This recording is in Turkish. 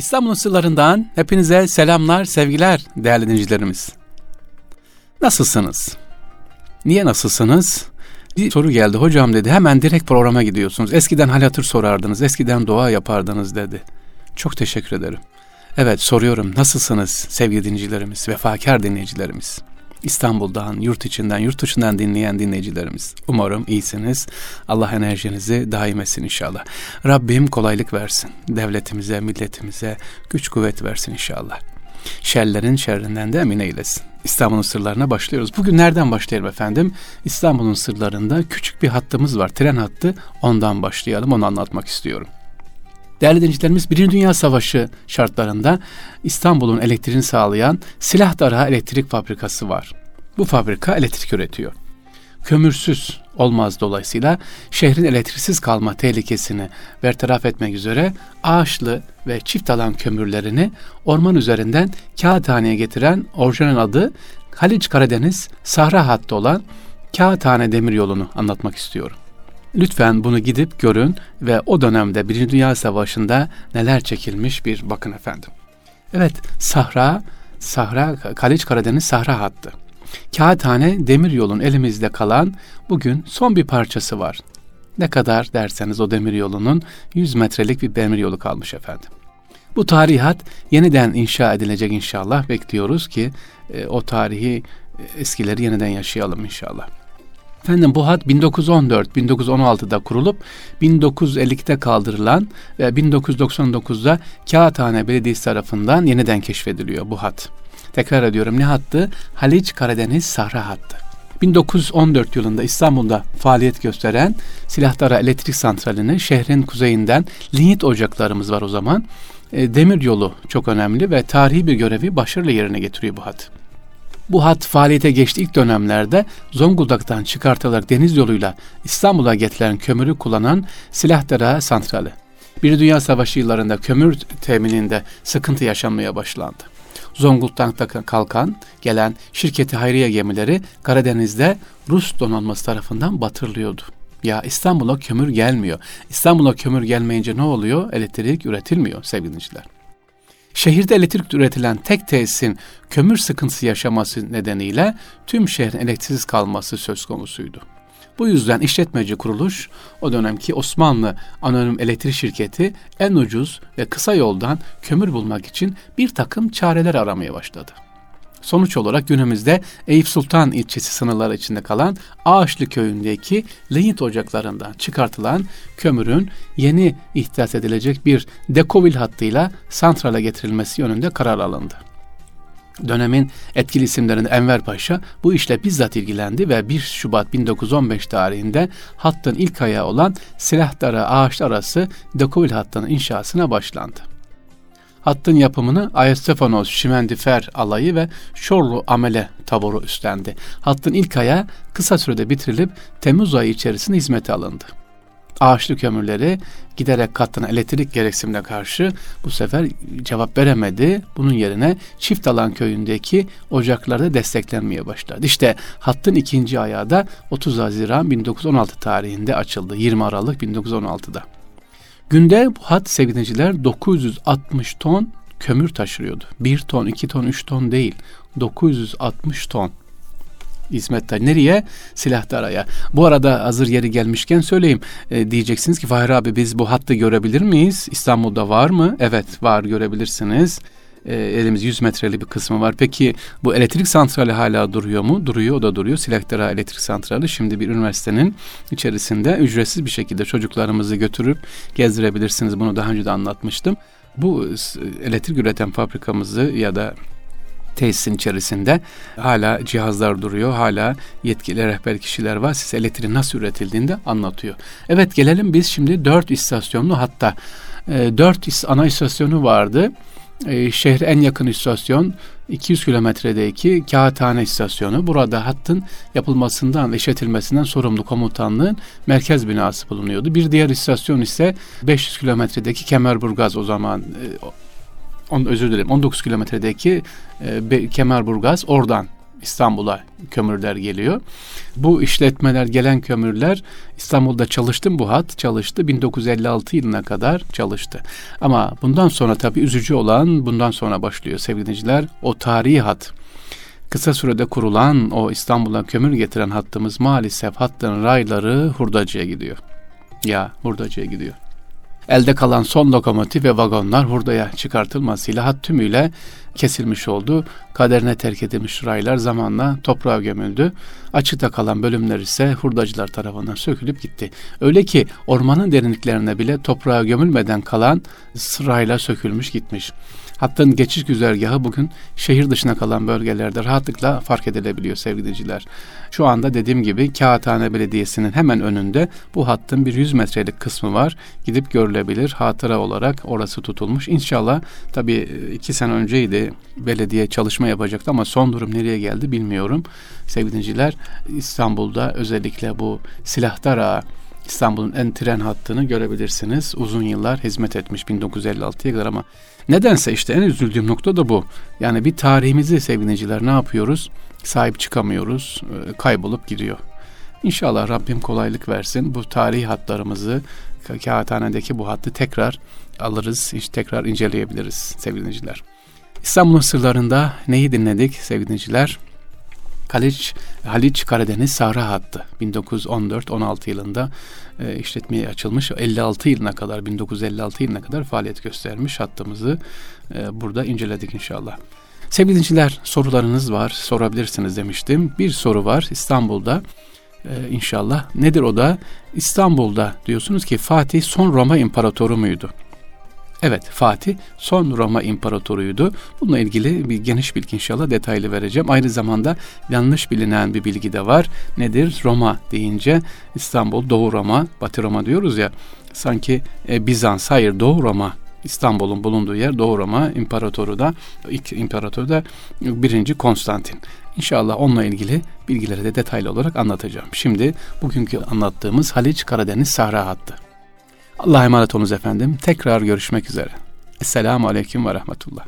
İstanbul'un sırlarından hepinize selamlar, sevgiler değerli dinleyicilerimiz. Nasılsınız? Niye nasılsınız? Bir soru geldi hocam dedi hemen direkt programa gidiyorsunuz. Eskiden hal hatır sorardınız, eskiden dua yapardınız dedi. Çok teşekkür ederim. Evet soruyorum nasılsınız sevgili dinleyicilerimiz, vefakar dinleyicilerimiz? İstanbul'dan, yurt içinden, yurt dışından dinleyen dinleyicilerimiz. Umarım iyisiniz. Allah enerjinizi daim etsin inşallah. Rabbim kolaylık versin. Devletimize, milletimize güç kuvvet versin inşallah. Şerlerin şerrinden de emin eylesin. İstanbul'un sırlarına başlıyoruz. Bugün nereden başlayalım efendim? İstanbul'un sırlarında küçük bir hattımız var. Tren hattı. Ondan başlayalım. Onu anlatmak istiyorum. Değerli dinleyicilerimiz Birinci Dünya Savaşı şartlarında İstanbul'un elektriğini sağlayan Silah Darağı Elektrik Fabrikası var. Bu fabrika elektrik üretiyor. Kömürsüz olmaz dolayısıyla şehrin elektriksiz kalma tehlikesini bertaraf etmek üzere ağaçlı ve çift alan kömürlerini orman üzerinden kağıthaneye getiren orijinal adı Haliç Karadeniz Sahra hattı olan Kağıthane Demir Yolu'nu anlatmak istiyorum. Lütfen bunu gidip görün ve o dönemde Birinci Dünya Savaşı'nda neler çekilmiş bir bakın efendim. Evet, Sahra, Sahra, Kaliç Karadeniz Sahra hattı. Kağıthane demir yolun elimizde kalan bugün son bir parçası var. Ne kadar derseniz o demir yolunun 100 metrelik bir demir yolu kalmış efendim. Bu tarihat yeniden inşa edilecek inşallah. Bekliyoruz ki e, o tarihi e, eskileri yeniden yaşayalım inşallah. Efendim bu hat 1914-1916'da kurulup 1952'de kaldırılan ve 1999'da Kağıthane Belediyesi tarafından yeniden keşfediliyor bu hat. Tekrar ediyorum ne hattı? Haliç Karadeniz Sahra hattı. 1914 yılında İstanbul'da faaliyet gösteren Silahdara Elektrik Santrali'ni şehrin kuzeyinden linyit ocaklarımız var o zaman. E, demir yolu çok önemli ve tarihi bir görevi başarılı yerine getiriyor bu hat. Bu hat faaliyete geçtiği ilk dönemlerde Zonguldak'tan çıkartılarak deniz yoluyla İstanbul'a getirilen kömürü kullanan Silahdara Santrali. Bir Dünya Savaşı yıllarında kömür temininde sıkıntı yaşanmaya başlandı. Zonguldak'ta kalkan gelen şirketi hayriye gemileri Karadeniz'de Rus donanması tarafından batırılıyordu. Ya İstanbul'a kömür gelmiyor. İstanbul'a kömür gelmeyince ne oluyor? Elektrik üretilmiyor sevgili dinleyiciler. Şehirde elektrik üretilen tek tesisin kömür sıkıntısı yaşaması nedeniyle tüm şehrin elektriksiz kalması söz konusuydu. Bu yüzden işletmeci kuruluş o dönemki Osmanlı Anonim Elektrik Şirketi en ucuz ve kısa yoldan kömür bulmak için bir takım çareler aramaya başladı. Sonuç olarak günümüzde Eyüp Sultan ilçesi sınırları içinde kalan Ağaçlı köyündeki linyit ocaklarından çıkartılan kömürün yeni ihdas edilecek bir dekovil hattıyla santrale getirilmesi yönünde karar alındı. Dönemin etkili isimlerinden Enver Paşa bu işle bizzat ilgilendi ve 1 Şubat 1915 tarihinde hattın ilk ayağı olan Silahdara Ağaçlı arası dekovil hattının inşasına başlandı. Hattın yapımını Ayastefanos Şimendifer alayı ve Şorlu Amele taboru üstlendi. Hattın ilk ayağı kısa sürede bitirilip Temmuz ayı içerisinde hizmete alındı. Ağaçlı kömürleri giderek katlanan elektrik gereksinimine karşı bu sefer cevap veremedi. Bunun yerine çift alan köyündeki ocaklarda desteklenmeye başladı. İşte hattın ikinci ayağı da 30 Haziran 1916 tarihinde açıldı. 20 Aralık 1916'da. Günde bu hat sevgiliciler 960 ton kömür taşırıyordu. 1 ton, 2 ton, 3 ton değil. 960 ton hizmetler. Nereye? Silahdaraya. Bu arada hazır yeri gelmişken söyleyeyim. E, diyeceksiniz ki Fahri abi biz bu hattı görebilir miyiz? İstanbul'da var mı? Evet var görebilirsiniz. E, elimiz 100 metreli bir kısmı var. Peki bu elektrik santrali hala duruyor mu? Duruyor o da duruyor. Silahdara Elektrik Santrali şimdi bir üniversitenin içerisinde ücretsiz bir şekilde çocuklarımızı götürüp gezdirebilirsiniz. Bunu daha önce de anlatmıştım. Bu elektrik üreten fabrikamızı ya da tesisin içerisinde hala cihazlar duruyor. Hala yetkili rehber kişiler var. Size elektriğin nasıl üretildiğini anlatıyor. Evet gelelim biz şimdi dört istasyonlu hatta e, dört ana istasyonu vardı. E, şehre en yakın istasyon 200 kilometredeki Kağıthane istasyonu. Burada hattın yapılmasından, işletilmesinden sorumlu komutanlığın merkez binası bulunuyordu. Bir diğer istasyon ise 500 kilometredeki Kemerburgaz o zaman e, on, özür dilerim 19 kilometredeki e, Kemerburgaz oradan İstanbul'a kömürler geliyor. Bu işletmeler gelen kömürler İstanbul'da çalıştım bu hat çalıştı 1956 yılına kadar çalıştı. Ama bundan sonra tabii üzücü olan bundan sonra başlıyor sevgili dinleyiciler. O tarihi hat kısa sürede kurulan o İstanbul'a kömür getiren hattımız maalesef hattın rayları hurdacıya gidiyor. Ya hurdacıya gidiyor. Elde kalan son lokomotif ve vagonlar hurdaya çıkartılmasıyla hat tümüyle kesilmiş oldu. Kaderine terk edilmiş raylar zamanla toprağa gömüldü. Açıkta kalan bölümler ise hurdacılar tarafından sökülüp gitti. Öyle ki ormanın derinliklerine bile toprağa gömülmeden kalan sırayla sökülmüş gitmiş. Hattın geçiş güzergahı bugün şehir dışına kalan bölgelerde rahatlıkla fark edilebiliyor sevgili dinleyiciler. Şu anda dediğim gibi Kağıthane Belediyesi'nin hemen önünde bu hattın bir 100 metrelik kısmı var. Gidip görülebilir. Hatıra olarak orası tutulmuş. İnşallah tabii iki sene önceydi belediye çalışma yapacaktı ama son durum nereye geldi bilmiyorum. Sevgili dinleyiciler İstanbul'da özellikle bu Silahdar Ağa İstanbul'un en tren hattını görebilirsiniz. Uzun yıllar hizmet etmiş 1956'ya kadar ama nedense işte en üzüldüğüm nokta da bu. Yani bir tarihimizi sevgiliciler ne yapıyoruz? Sahip çıkamıyoruz, e, kaybolup gidiyor. İnşallah Rabbim kolaylık versin. Bu tarihi hatlarımızı, kağıthanedeki bu hattı tekrar alırız, işte tekrar inceleyebiliriz sevgili dinleyiciler. İstanbul'un sırlarında neyi dinledik sevgili dinleyiciler? Haliç, Haliç Karadeniz Sahra Hattı 1914-16 yılında e, işletmeye açılmış. 56 yılına kadar 1956 yılına kadar faaliyet göstermiş hattımızı e, burada inceledik inşallah. Sevgili dinleyiciler sorularınız var sorabilirsiniz demiştim. Bir soru var İstanbul'da e, inşallah. Nedir o da? İstanbul'da diyorsunuz ki Fatih son Roma imparatoru muydu? Evet Fatih son Roma imparatoruydu. Bununla ilgili bir geniş bilgi inşallah detaylı vereceğim. Aynı zamanda yanlış bilinen bir bilgi de var. Nedir? Roma deyince İstanbul Doğu Roma, Batı Roma diyoruz ya. Sanki e, Bizans, hayır Doğu Roma İstanbul'un bulunduğu yer Doğu Roma İmparatoru da ilk imparatoru da birinci Konstantin. İnşallah onunla ilgili bilgileri de detaylı olarak anlatacağım. Şimdi bugünkü anlattığımız Haliç Karadeniz Sahra hattı. Allah'a emanet olunuz efendim. Tekrar görüşmek üzere. Esselamu Aleyküm ve Rahmetullah.